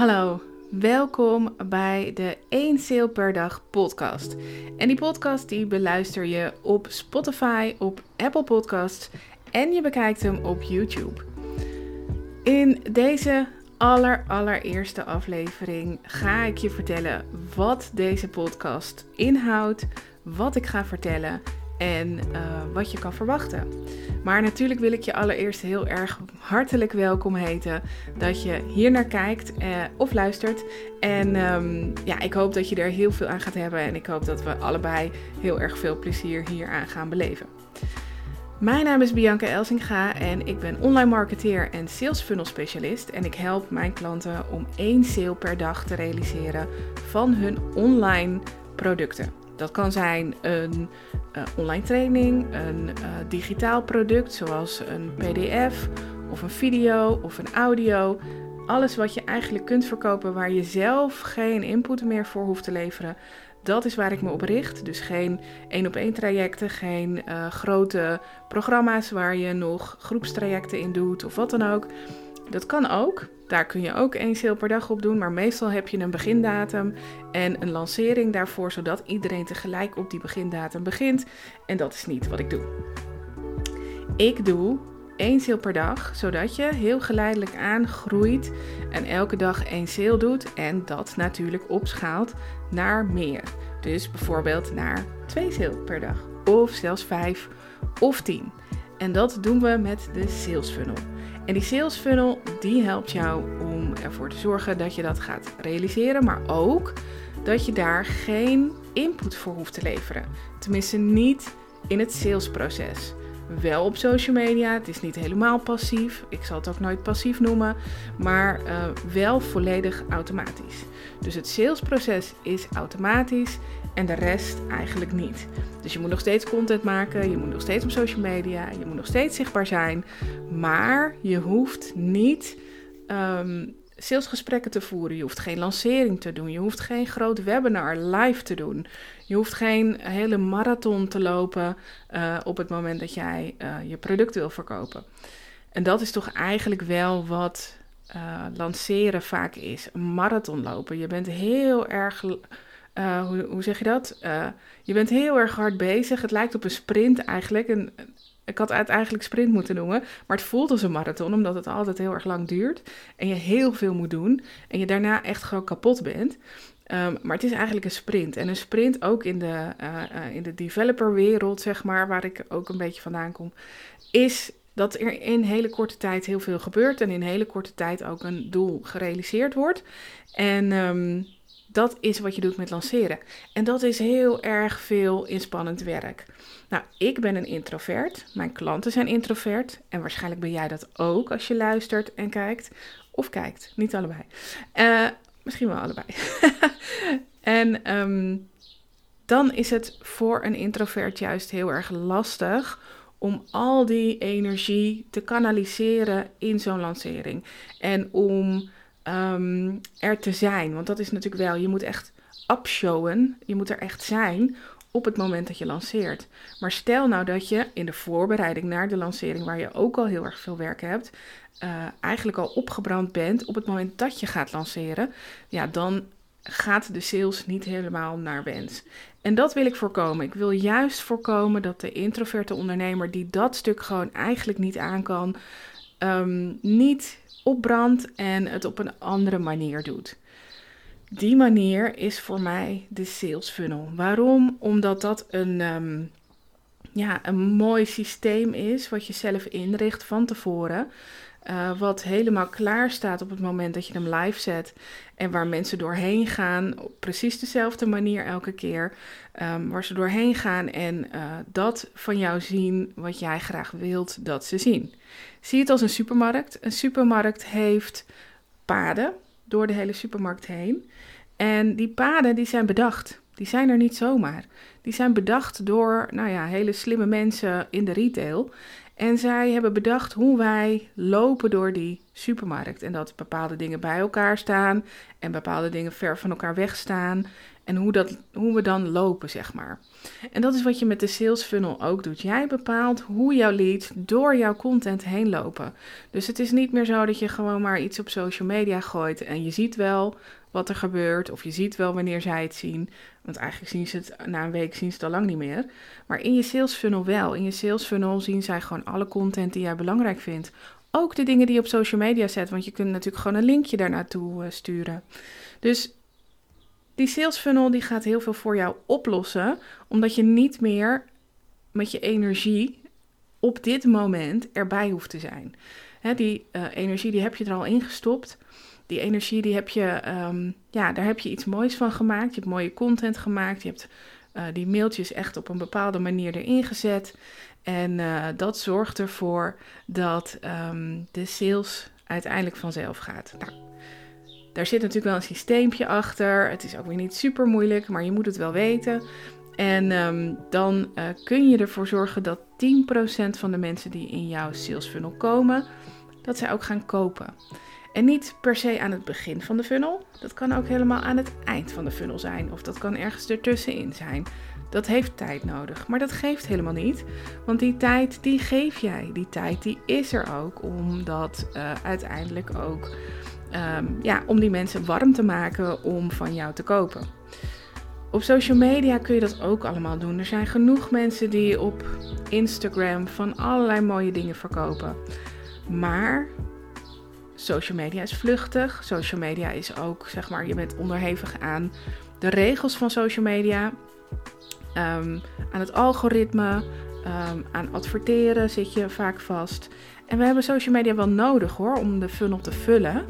Hallo, welkom bij de 1 Sale per dag podcast. En die podcast die beluister je op Spotify, op Apple Podcasts en je bekijkt hem op YouTube. In deze aller allereerste aflevering ga ik je vertellen wat deze podcast inhoudt, wat ik ga vertellen en uh, wat je kan verwachten. Maar natuurlijk wil ik je allereerst heel erg hartelijk welkom heten dat je hier naar kijkt uh, of luistert. En um, ja, ik hoop dat je er heel veel aan gaat hebben en ik hoop dat we allebei heel erg veel plezier hier aan gaan beleven. Mijn naam is Bianca Elsinga en ik ben online marketeer en sales funnel specialist. En ik help mijn klanten om één sale per dag te realiseren van hun online producten. Dat kan zijn een uh, online training, een uh, digitaal product zoals een PDF of een video of een audio. Alles wat je eigenlijk kunt verkopen waar je zelf geen input meer voor hoeft te leveren. Dat is waar ik me op richt. Dus geen één op één trajecten, geen uh, grote programma's waar je nog groepstrajecten in doet of wat dan ook. Dat kan ook. Daar kun je ook één sale per dag op doen, maar meestal heb je een begindatum en een lancering daarvoor, zodat iedereen tegelijk op die begindatum begint. En dat is niet wat ik doe. Ik doe één sale per dag, zodat je heel geleidelijk aangroeit en elke dag één sale doet en dat natuurlijk opschaalt naar meer. Dus bijvoorbeeld naar twee sale per dag, of zelfs vijf of tien. En dat doen we met de sales funnel. En die sales funnel die helpt jou om ervoor te zorgen dat je dat gaat realiseren, maar ook dat je daar geen input voor hoeft te leveren. Tenminste niet in het salesproces. Wel op social media, het is niet helemaal passief. Ik zal het ook nooit passief noemen, maar uh, wel volledig automatisch. Dus het salesproces is automatisch en de rest eigenlijk niet. Dus je moet nog steeds content maken, je moet nog steeds op social media, je moet nog steeds zichtbaar zijn, maar je hoeft niet um, salesgesprekken te voeren, je hoeft geen lancering te doen, je hoeft geen groot webinar live te doen, je hoeft geen hele marathon te lopen uh, op het moment dat jij uh, je product wil verkopen. En dat is toch eigenlijk wel wat uh, lanceren vaak is: een marathon lopen. Je bent heel erg uh, hoe, hoe, zeg je dat? Uh, je bent heel erg hard bezig. Het lijkt op een sprint eigenlijk. En, ik had het eigenlijk sprint moeten noemen. Maar het voelt als een marathon, omdat het altijd heel erg lang duurt. En je heel veel moet doen. En je daarna echt gewoon kapot bent. Um, maar het is eigenlijk een sprint. En een sprint ook in de, uh, in de developerwereld, zeg maar, waar ik ook een beetje vandaan kom, is dat er in hele korte tijd heel veel gebeurt. En in hele korte tijd ook een doel gerealiseerd wordt. En um, dat is wat je doet met lanceren. En dat is heel erg veel inspannend werk. Nou, ik ben een introvert. Mijn klanten zijn introvert. En waarschijnlijk ben jij dat ook als je luistert en kijkt. Of kijkt, niet allebei. Uh, misschien wel allebei. en um, dan is het voor een introvert juist heel erg lastig om al die energie te kanaliseren in zo'n lancering. En om um, er te zijn. Want dat is natuurlijk wel, je moet echt upshowen, je moet er echt zijn op het moment dat je lanceert. Maar stel nou dat je in de voorbereiding naar de lancering, waar je ook al heel erg veel werk hebt, uh, eigenlijk al opgebrand bent op het moment dat je gaat lanceren, ja, dan gaat de sales niet helemaal naar wens. En dat wil ik voorkomen. Ik wil juist voorkomen dat de introverte ondernemer die dat stuk gewoon eigenlijk niet aan kan, um, niet opbrandt en het op een andere manier doet. Die manier is voor mij de sales funnel. Waarom? Omdat dat een, um, ja, een mooi systeem is wat je zelf inricht van tevoren. Uh, wat helemaal klaar staat op het moment dat je hem live zet. En waar mensen doorheen gaan op precies dezelfde manier elke keer. Um, waar ze doorheen gaan en uh, dat van jou zien wat jij graag wilt dat ze zien. Zie het als een supermarkt. Een supermarkt heeft paden door de hele supermarkt heen. En die paden die zijn bedacht. Die zijn er niet zomaar. Die zijn bedacht door nou ja, hele slimme mensen in de retail. En zij hebben bedacht hoe wij lopen door die supermarkt. En dat bepaalde dingen bij elkaar staan en bepaalde dingen ver van elkaar wegstaan. En hoe, dat, hoe we dan lopen, zeg maar. En dat is wat je met de sales funnel ook doet. Jij bepaalt hoe jouw leads door jouw content heen lopen. Dus het is niet meer zo dat je gewoon maar iets op social media gooit en je ziet wel wat er gebeurt. Of je ziet wel wanneer zij het zien. Want eigenlijk zien ze het na een week zien ze het al lang niet meer. Maar in je sales funnel wel. In je sales funnel zien zij gewoon alle content die jij belangrijk vindt. Ook de dingen die je op social media zet. Want je kunt natuurlijk gewoon een linkje daar naartoe uh, sturen. Dus die sales funnel die gaat heel veel voor jou oplossen. Omdat je niet meer met je energie op dit moment erbij hoeft te zijn. die uh, energie die heb je er al ingestopt die energie die heb je, um, ja, daar heb je iets moois van gemaakt. Je hebt mooie content gemaakt. Je hebt uh, die mailtjes echt op een bepaalde manier erin gezet. En uh, dat zorgt ervoor dat um, de sales uiteindelijk vanzelf gaat. Nou, daar zit natuurlijk wel een systeempje achter. Het is ook weer niet super moeilijk, maar je moet het wel weten. En um, dan uh, kun je ervoor zorgen dat 10% van de mensen die in jouw sales funnel komen, dat zij ook gaan kopen. En niet per se aan het begin van de funnel. Dat kan ook helemaal aan het eind van de funnel zijn. Of dat kan ergens ertussenin zijn. Dat heeft tijd nodig. Maar dat geeft helemaal niet. Want die tijd, die geef jij. Die tijd, die is er ook. Om dat uh, uiteindelijk ook... Um, ja, om die mensen warm te maken om van jou te kopen. Op social media kun je dat ook allemaal doen. Er zijn genoeg mensen die op Instagram van allerlei mooie dingen verkopen. Maar social media is vluchtig. Social media is ook, zeg maar, je bent onderhevig aan de regels van social media. Um, aan het algoritme, um, aan adverteren zit je vaak vast. En we hebben social media wel nodig hoor, om de funnel te vullen.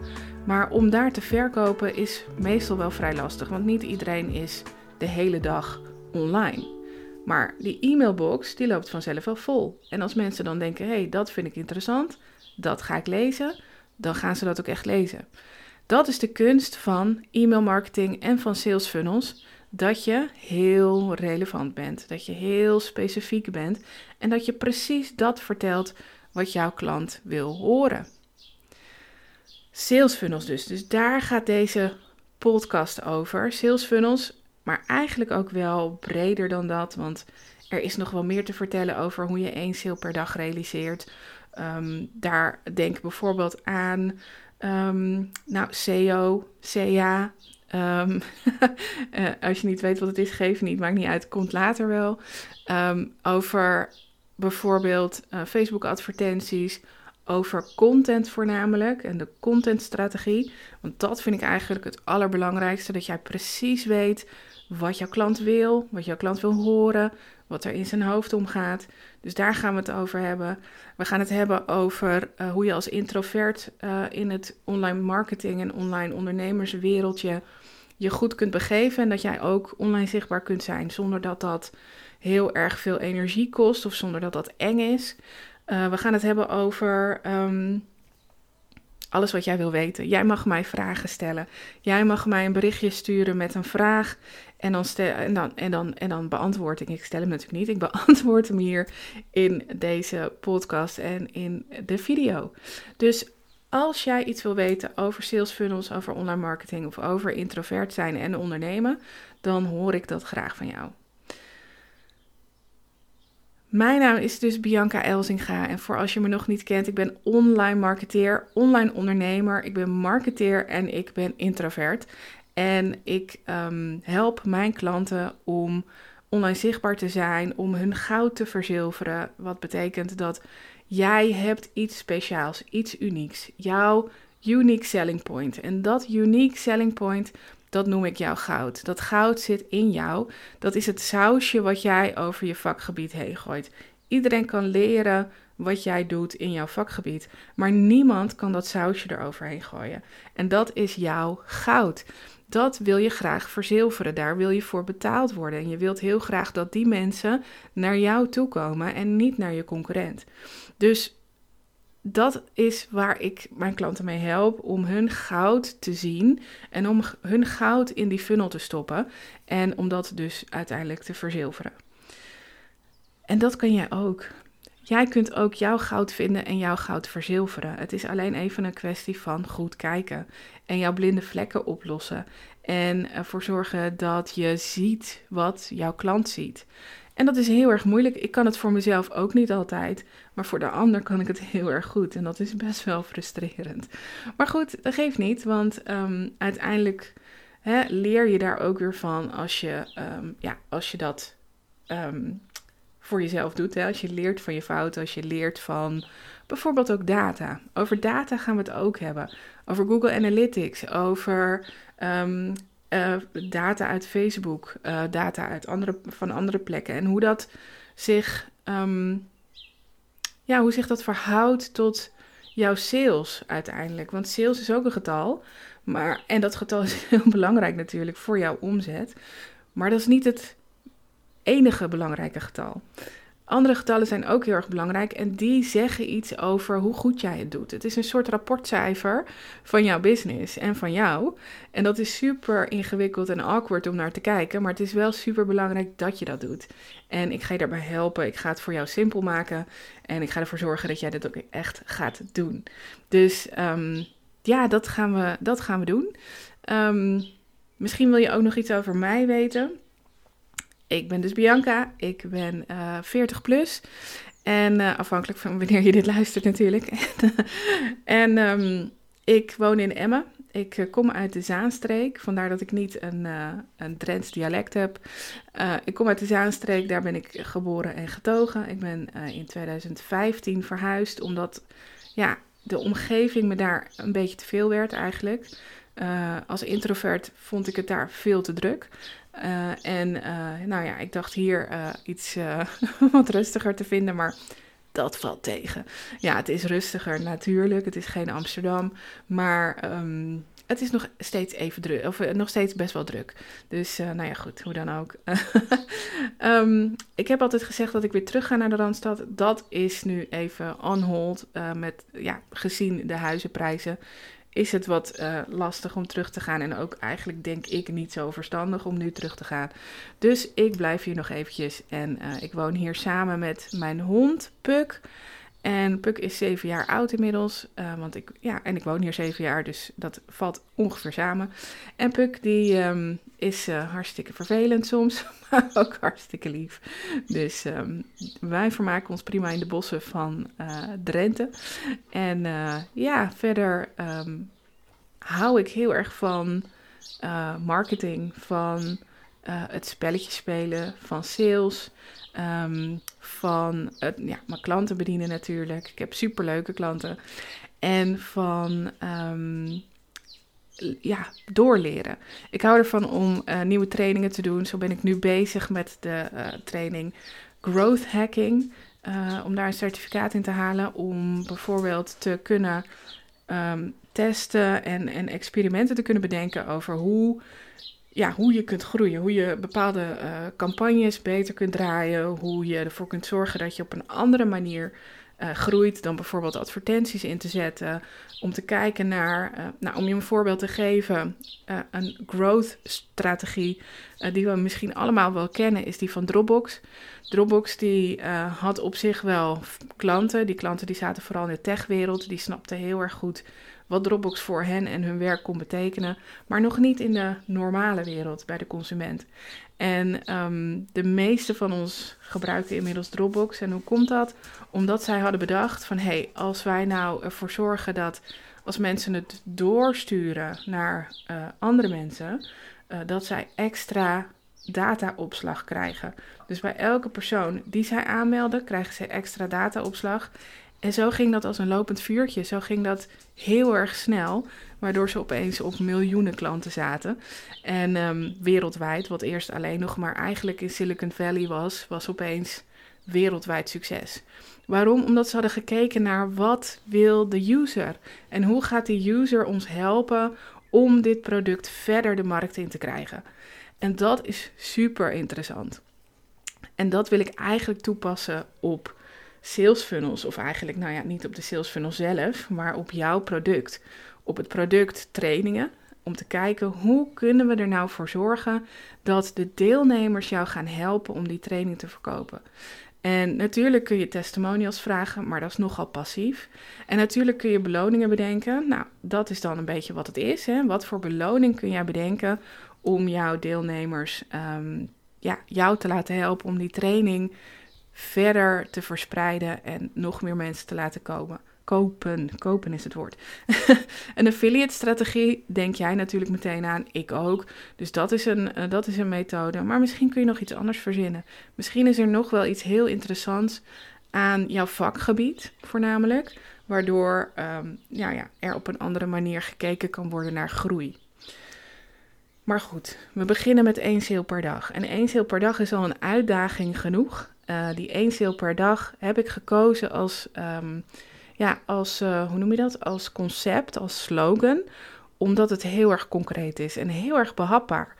Maar om daar te verkopen is meestal wel vrij lastig, want niet iedereen is de hele dag online. Maar die e-mailbox die loopt vanzelf wel vol. En als mensen dan denken: hé, hey, dat vind ik interessant, dat ga ik lezen, dan gaan ze dat ook echt lezen. Dat is de kunst van e-mail marketing en van sales funnels. Dat je heel relevant bent, dat je heel specifiek bent en dat je precies dat vertelt wat jouw klant wil horen. Sales funnels dus. Dus daar gaat deze podcast over. Sales funnels, maar eigenlijk ook wel breder dan dat, want er is nog wel meer te vertellen over hoe je één sale per dag realiseert. Um, daar denk bijvoorbeeld aan um, nou, SEO, CA. Um, uh, als je niet weet wat het is, geef niet, maakt niet uit, komt later wel. over bijvoorbeeld uh, Facebook advertenties, over content voornamelijk en de contentstrategie. Want dat vind ik eigenlijk het allerbelangrijkste, dat jij precies weet wat jouw klant wil, wat jouw klant wil horen, wat er in zijn hoofd omgaat. Dus daar gaan we het over hebben. We gaan het hebben over uh, hoe je als introvert uh, in het online marketing en online ondernemerswereldje je goed kunt begeven. En dat jij ook online zichtbaar kunt zijn zonder dat dat heel erg veel energie kost of zonder dat dat eng is. Uh, we gaan het hebben over um, alles wat jij wil weten. Jij mag mij vragen stellen. Jij mag mij een berichtje sturen met een vraag. En dan, en, dan, en, dan, en dan beantwoord ik. Ik stel hem natuurlijk niet. Ik beantwoord hem hier in deze podcast en in de video. Dus als jij iets wil weten over sales funnels, over online marketing of over introvert zijn en ondernemen, dan hoor ik dat graag van jou. Mijn naam is dus Bianca Elzinga en voor als je me nog niet kent, ik ben online marketeer, online ondernemer, ik ben marketeer en ik ben introvert. En ik um, help mijn klanten om online zichtbaar te zijn, om hun goud te verzilveren. Wat betekent dat jij hebt iets speciaals, iets unieks, jouw unique selling point. En dat unique selling point, dat noem ik jouw goud. Dat goud zit in jou. Dat is het sausje wat jij over je vakgebied heen gooit. Iedereen kan leren wat jij doet in jouw vakgebied, maar niemand kan dat sausje eroverheen gooien. En dat is jouw goud. Dat wil je graag verzilveren. Daar wil je voor betaald worden. En je wilt heel graag dat die mensen naar jou toe komen en niet naar je concurrent. Dus dat is waar ik mijn klanten mee help om hun goud te zien en om hun goud in die funnel te stoppen en om dat dus uiteindelijk te verzilveren. En dat kan jij ook. jij kunt ook jouw goud vinden en jouw goud verzilveren. Het is alleen even een kwestie van goed kijken en jouw blinde vlekken oplossen. En ervoor zorgen dat je ziet wat jouw klant ziet. En dat is heel erg moeilijk. Ik kan het voor mezelf ook niet altijd. Maar voor de ander kan ik het heel erg goed. En dat is best wel frustrerend. Maar goed, dat geeft niet. Want ehm, uiteindelijk hè, leer je daar ook weer van als je, ehm, ja, als je dat ehm, voor jezelf doet. Hè? Als je leert van je fouten. Als je leert van bijvoorbeeld ook data. Over data gaan we het ook hebben. Over Google Analytics. Over uh, data uit Facebook, uh, data uit andere, van andere plekken. En hoe dat zich, um, ja, hoe zich dat verhoudt tot jouw sales uiteindelijk. Want sales is ook een getal. Maar, en dat getal is heel belangrijk natuurlijk voor jouw omzet. Maar dat is niet het enige belangrijke getal. Andere getallen zijn ook heel erg belangrijk en die zeggen iets over hoe goed jij het doet. Het is een soort rapportcijfer van jouw business en van jou. En dat is super ingewikkeld en awkward om naar te kijken, maar het is wel super belangrijk dat je dat doet. En ik ga je daarbij helpen. Ik ga het voor jou simpel maken en ik ga ervoor zorgen dat jij dit ook echt gaat doen. Dus um, ja, dat gaan we, dat gaan we doen. Um, misschien wil je ook nog iets over mij weten. Ik ben dus Bianca, ik ben uh, eh, 40 plus. En uh, afhankelijk van wanneer je dit luistert natuurlijk. en um, ik woon in Emmen. Ik uh, kom uit de Zaanstreek, vandaar dat ik niet een, een Drents dialect heb. ik kom uit de Zaanstreek, daar ben ik geboren en getogen. Ik ben in 2015 verhuisd, omdat ja, de omgeving me daar een beetje te veel werd eigenlijk. als introvert vond ik het daar veel te druk. Uh, en uh, nou ja, ik dacht hier uh, iets wat rustiger te vinden, maar dat valt tegen. Ja, het is rustiger natuurlijk. Het is geen Amsterdam, maar um, het is nog steeds even druk, of nog steeds best wel druk. Dus nou ja, goed, hoe dan ook. um, ik heb altijd gezegd dat ik weer terug ga naar de Randstad. Dat is nu even on hold, met ja, gezien de huizenprijzen is het wat uh, lastig om terug te gaan. En ook eigenlijk denk ik niet zo verstandig om nu terug te gaan. Dus ik blijf hier nog eventjes. En uh, ik woon hier samen met mijn hond Puk. En Puk is zeven jaar oud inmiddels. Uh, want ik, ja, en ik woon hier zeven jaar, dus dat valt ongeveer samen. En Puk die um, is uh, hartstikke vervelend soms, maar ook hartstikke lief. Dus um, wij vermaken ons prima in de bossen van uh, Drenthe. En ja, verder um, hou ik heel erg van marketing, van het spelletje spelen, van sales. Um, van ja, mijn klanten bedienen natuurlijk. Ik heb superleuke klanten. En van um, ja, doorleren. Ik hou ervan om uh, nieuwe trainingen te doen. Zo ben ik nu bezig met de uh, training Growth Hacking. Om daar een certificaat in te halen. Om bijvoorbeeld te kunnen um, testen en, en experimenten te kunnen bedenken over hoe ja, hoe je kunt groeien. Hoe je bepaalde uh, campagnes beter kunt draaien. Hoe je ervoor kunt zorgen dat je op een andere manier uh, groeit dan bijvoorbeeld advertenties in te zetten. Om te kijken naar, uh, nou, om je een voorbeeld te geven, een growth strategie die we misschien allemaal wel kennen, is die van Dropbox. Dropbox die had op zich wel klanten. Die klanten die zaten vooral in de techwereld. Die snapten heel erg goed wat Dropbox voor hen en hun werk kon betekenen, maar nog niet in de normale wereld bij de consument. En um, de meeste van ons gebruiken inmiddels Dropbox. En hoe komt dat? Omdat zij hadden bedacht van hé, hey, als wij nou ervoor zorgen dat als mensen het doorsturen naar uh, andere mensen, uh, dat zij extra dataopslag krijgen. Dus bij elke persoon die zij aanmelden, krijgen ze extra dataopslag. En zo ging dat als een lopend vuurtje. Zo ging dat heel erg snel, waardoor ze opeens op miljoenen klanten zaten. En um, wereldwijd, wat eerst alleen nog maar eigenlijk in Silicon Valley was, was opeens wereldwijd succes. Waarom? Omdat ze hadden gekeken naar wat wil de user en hoe gaat die user ons helpen om dit product verder de markt in te krijgen. En dat is super interessant. En dat wil ik eigenlijk toepassen op sales funnels, of eigenlijk, nou ja, niet op de sales funnel zelf, maar op jouw product. Op het product trainingen, om te kijken hoe kunnen we er nou voor zorgen dat de deelnemers jou gaan helpen om die training te verkopen. En natuurlijk kun je testimonials vragen, maar dat is nogal passief. En natuurlijk kun je beloningen bedenken. Nou, dat is dan een beetje wat het is. Hè? Wat voor beloning kun jij bedenken om jouw deelnemers, um, ja, jou te laten helpen om die training verder te verspreiden en nog meer mensen te laten komen. Kopen, kopen is het woord. een affiliate strategie denk jij natuurlijk meteen aan, ik ook. Dus dat is, een, uh, dat is een methode. Maar misschien kun je nog iets anders verzinnen. Misschien is er nog wel iets heel interessants aan jouw vakgebied, voornamelijk. Waardoor um, ja, ja, er op een andere manier gekeken kan worden naar groei. Maar goed, we beginnen met één sale per dag. En één sale per dag is al een uitdaging genoeg. Uh, die één sale per dag heb ik gekozen als, um, ja, als uh, hoe noem je dat? Als concept, als slogan. Omdat het heel erg concreet is en heel erg behapbaar.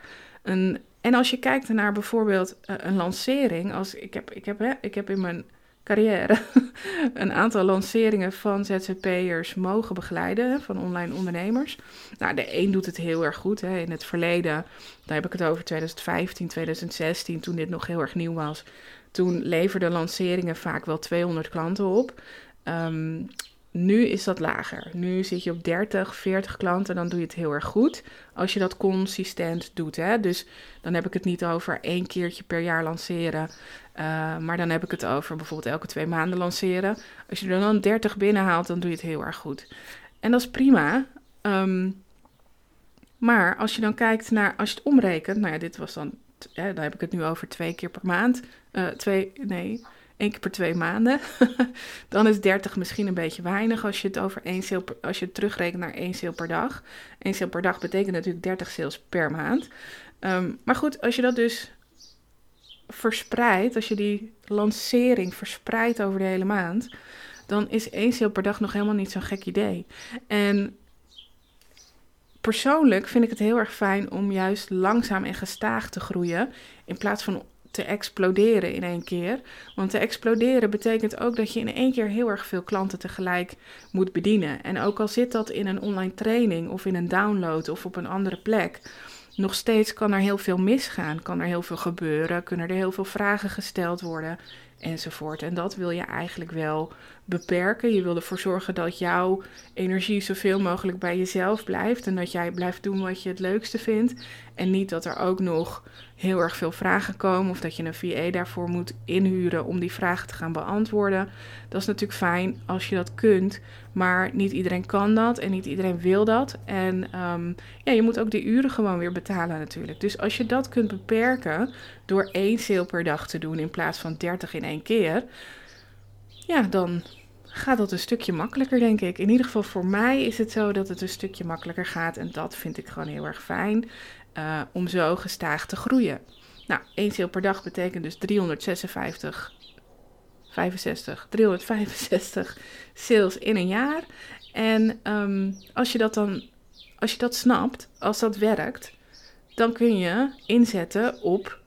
En als je kijkt naar bijvoorbeeld uh, een lancering. Als, ik, heb, ik, heb, hè, ik heb in mijn carrière een aantal lanceringen van ZZP'ers mogen begeleiden, van online ondernemers. Nou, de een doet het heel erg goed. Hè. In het verleden, daar heb ik het over 2015, 2016, toen dit nog heel erg nieuw was. Toen leverden lanceringen vaak wel 200 klanten op. Um, nu is dat lager. Nu zit je op 30, 40 klanten, dan doe je het heel erg goed. Als je dat consistent doet. Hè? Dus dan heb ik het niet over één keertje per jaar lanceren. Uh, maar dan heb ik het over bijvoorbeeld elke twee maanden lanceren. Als je er dan 30 binnenhaalt, dan doe je het heel erg goed. En dat is prima. Um, maar als je dan kijkt naar, als je het omrekent, nou ja, dit was dan, hè, dan heb ik het nu over twee keer per maand. Uh, twee, nee, één keer per twee maanden. dan is 30 misschien een beetje weinig als je het over één sale als je het terugrekent naar één sale per dag. Eén sale per dag betekent natuurlijk 30 sales per maand. Um, maar goed, als je dat dus verspreidt, als je die lancering verspreidt over de hele maand, dan is één sale per dag nog helemaal niet zo'n gek idee. En persoonlijk vind ik het heel erg fijn om juist langzaam en gestaag te groeien, in plaats van te exploderen in één keer. Want te exploderen betekent ook dat je in één keer heel erg veel klanten tegelijk moet bedienen. En ook al zit dat in een online training of in een download of op een andere plek, nog steeds kan er heel veel misgaan, kan er heel veel gebeuren, kunnen er heel veel vragen gesteld worden enzovoort. En dat wil je eigenlijk wel beperken. Je wil ervoor zorgen dat jouw energie zoveel mogelijk bij jezelf blijft en dat jij blijft doen wat je het leukste vindt. En niet dat er ook nog heel erg veel vragen komen of dat je een VA daarvoor moet inhuren om die vragen te gaan beantwoorden. Dat is natuurlijk fijn als je dat kunt, maar niet iedereen kan dat en niet iedereen wil dat. En um, ja, je moet ook die uren gewoon weer betalen natuurlijk. Dus als je dat kunt beperken door één sale per dag te doen in plaats van 30 in één keer, ja, dan gaat dat een stukje makkelijker, denk ik. In ieder geval voor mij is het zo dat het een stukje makkelijker gaat en dat vind ik gewoon heel erg fijn uh, om zo gestaag te groeien. Nou, één sale per dag betekent dus 356, 65, 365 sales in een jaar. En um, als je dat dan, als je dat snapt, als dat werkt, dan kun je inzetten op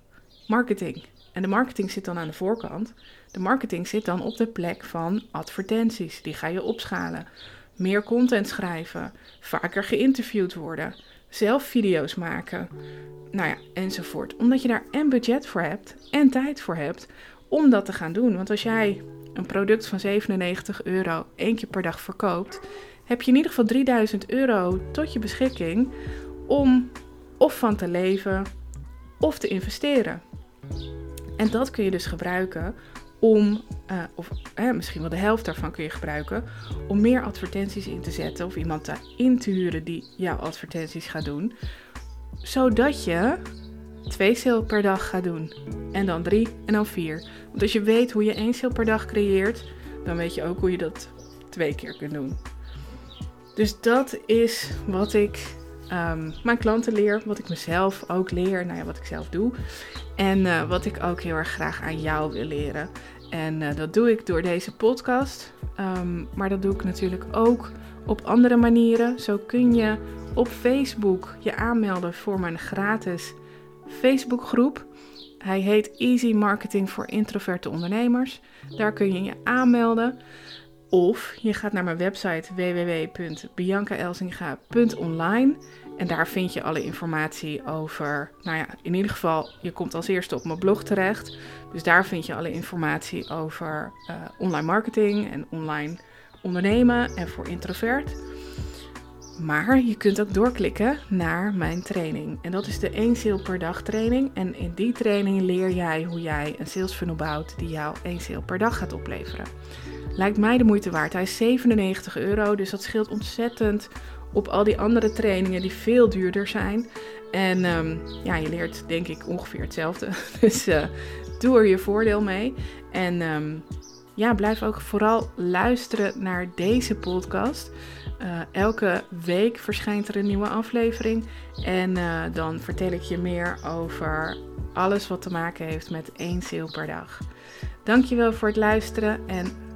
marketing. En de marketing zit dan aan de voorkant. De marketing zit dan op de plek van advertenties. Die ga je opschalen. Meer content schrijven. Vaker geïnterviewd worden zelf video's maken, nou ja, enzovoort. Omdat je daar en budget voor hebt en tijd voor hebt om dat te gaan doen. Want als jij een product van 97 euro één keer per dag verkoopt, heb je in ieder geval 3000 euro tot je beschikking om of van te leven of te investeren. En dat kun je dus gebruiken om, uh, of misschien wel de helft daarvan kun je gebruiken, om meer advertenties in te zetten of iemand in te huren die jouw advertenties gaat doen. Zodat je twee sale per dag gaat doen. En dan drie en dan vier. Want als je weet hoe je één sale per dag creëert, dan weet je ook hoe je dat twee keer kunt doen. Dus dat is wat ik um, mijn klanten leer, wat ik mezelf ook leer, nou ja, wat ik zelf doe. En uh, wat ik ook heel erg graag aan jou wil leren. En uh, dat doe ik door deze podcast. Um, maar dat doe ik natuurlijk ook op andere manieren. Zo kun je op Facebook je aanmelden voor mijn gratis Facebookgroep. Hij heet Easy Marketing voor Introverte Ondernemers. Daar kun je je aanmelden Of je gaat naar mijn website www.biancaelsinga.online en daar vind je alle informatie over. Nou ja, in ieder geval, je komt als eerste op mijn blog terecht. Dus daar vind je alle informatie over uh, online marketing en online ondernemen en voor introvert. Maar je kunt ook doorklikken naar mijn training. En dat is de 1 sale per dag training. En in die training leer jij hoe jij een sales funnel bouwt die jou 1 sale per dag gaat opleveren. Lijkt mij de moeite waard. Hij is 97 euro, dus dat scheelt ontzettend op al die andere trainingen die veel duurder zijn. En um, ja, je leert denk ik ongeveer hetzelfde. Dus uh, doe er je voordeel mee. En um, ja, blijf ook vooral luisteren naar deze podcast. Uh, elke week verschijnt er een nieuwe aflevering. En uh, dan vertel ik je meer over alles wat te maken heeft met één sale per dag. Dankjewel voor het luisteren en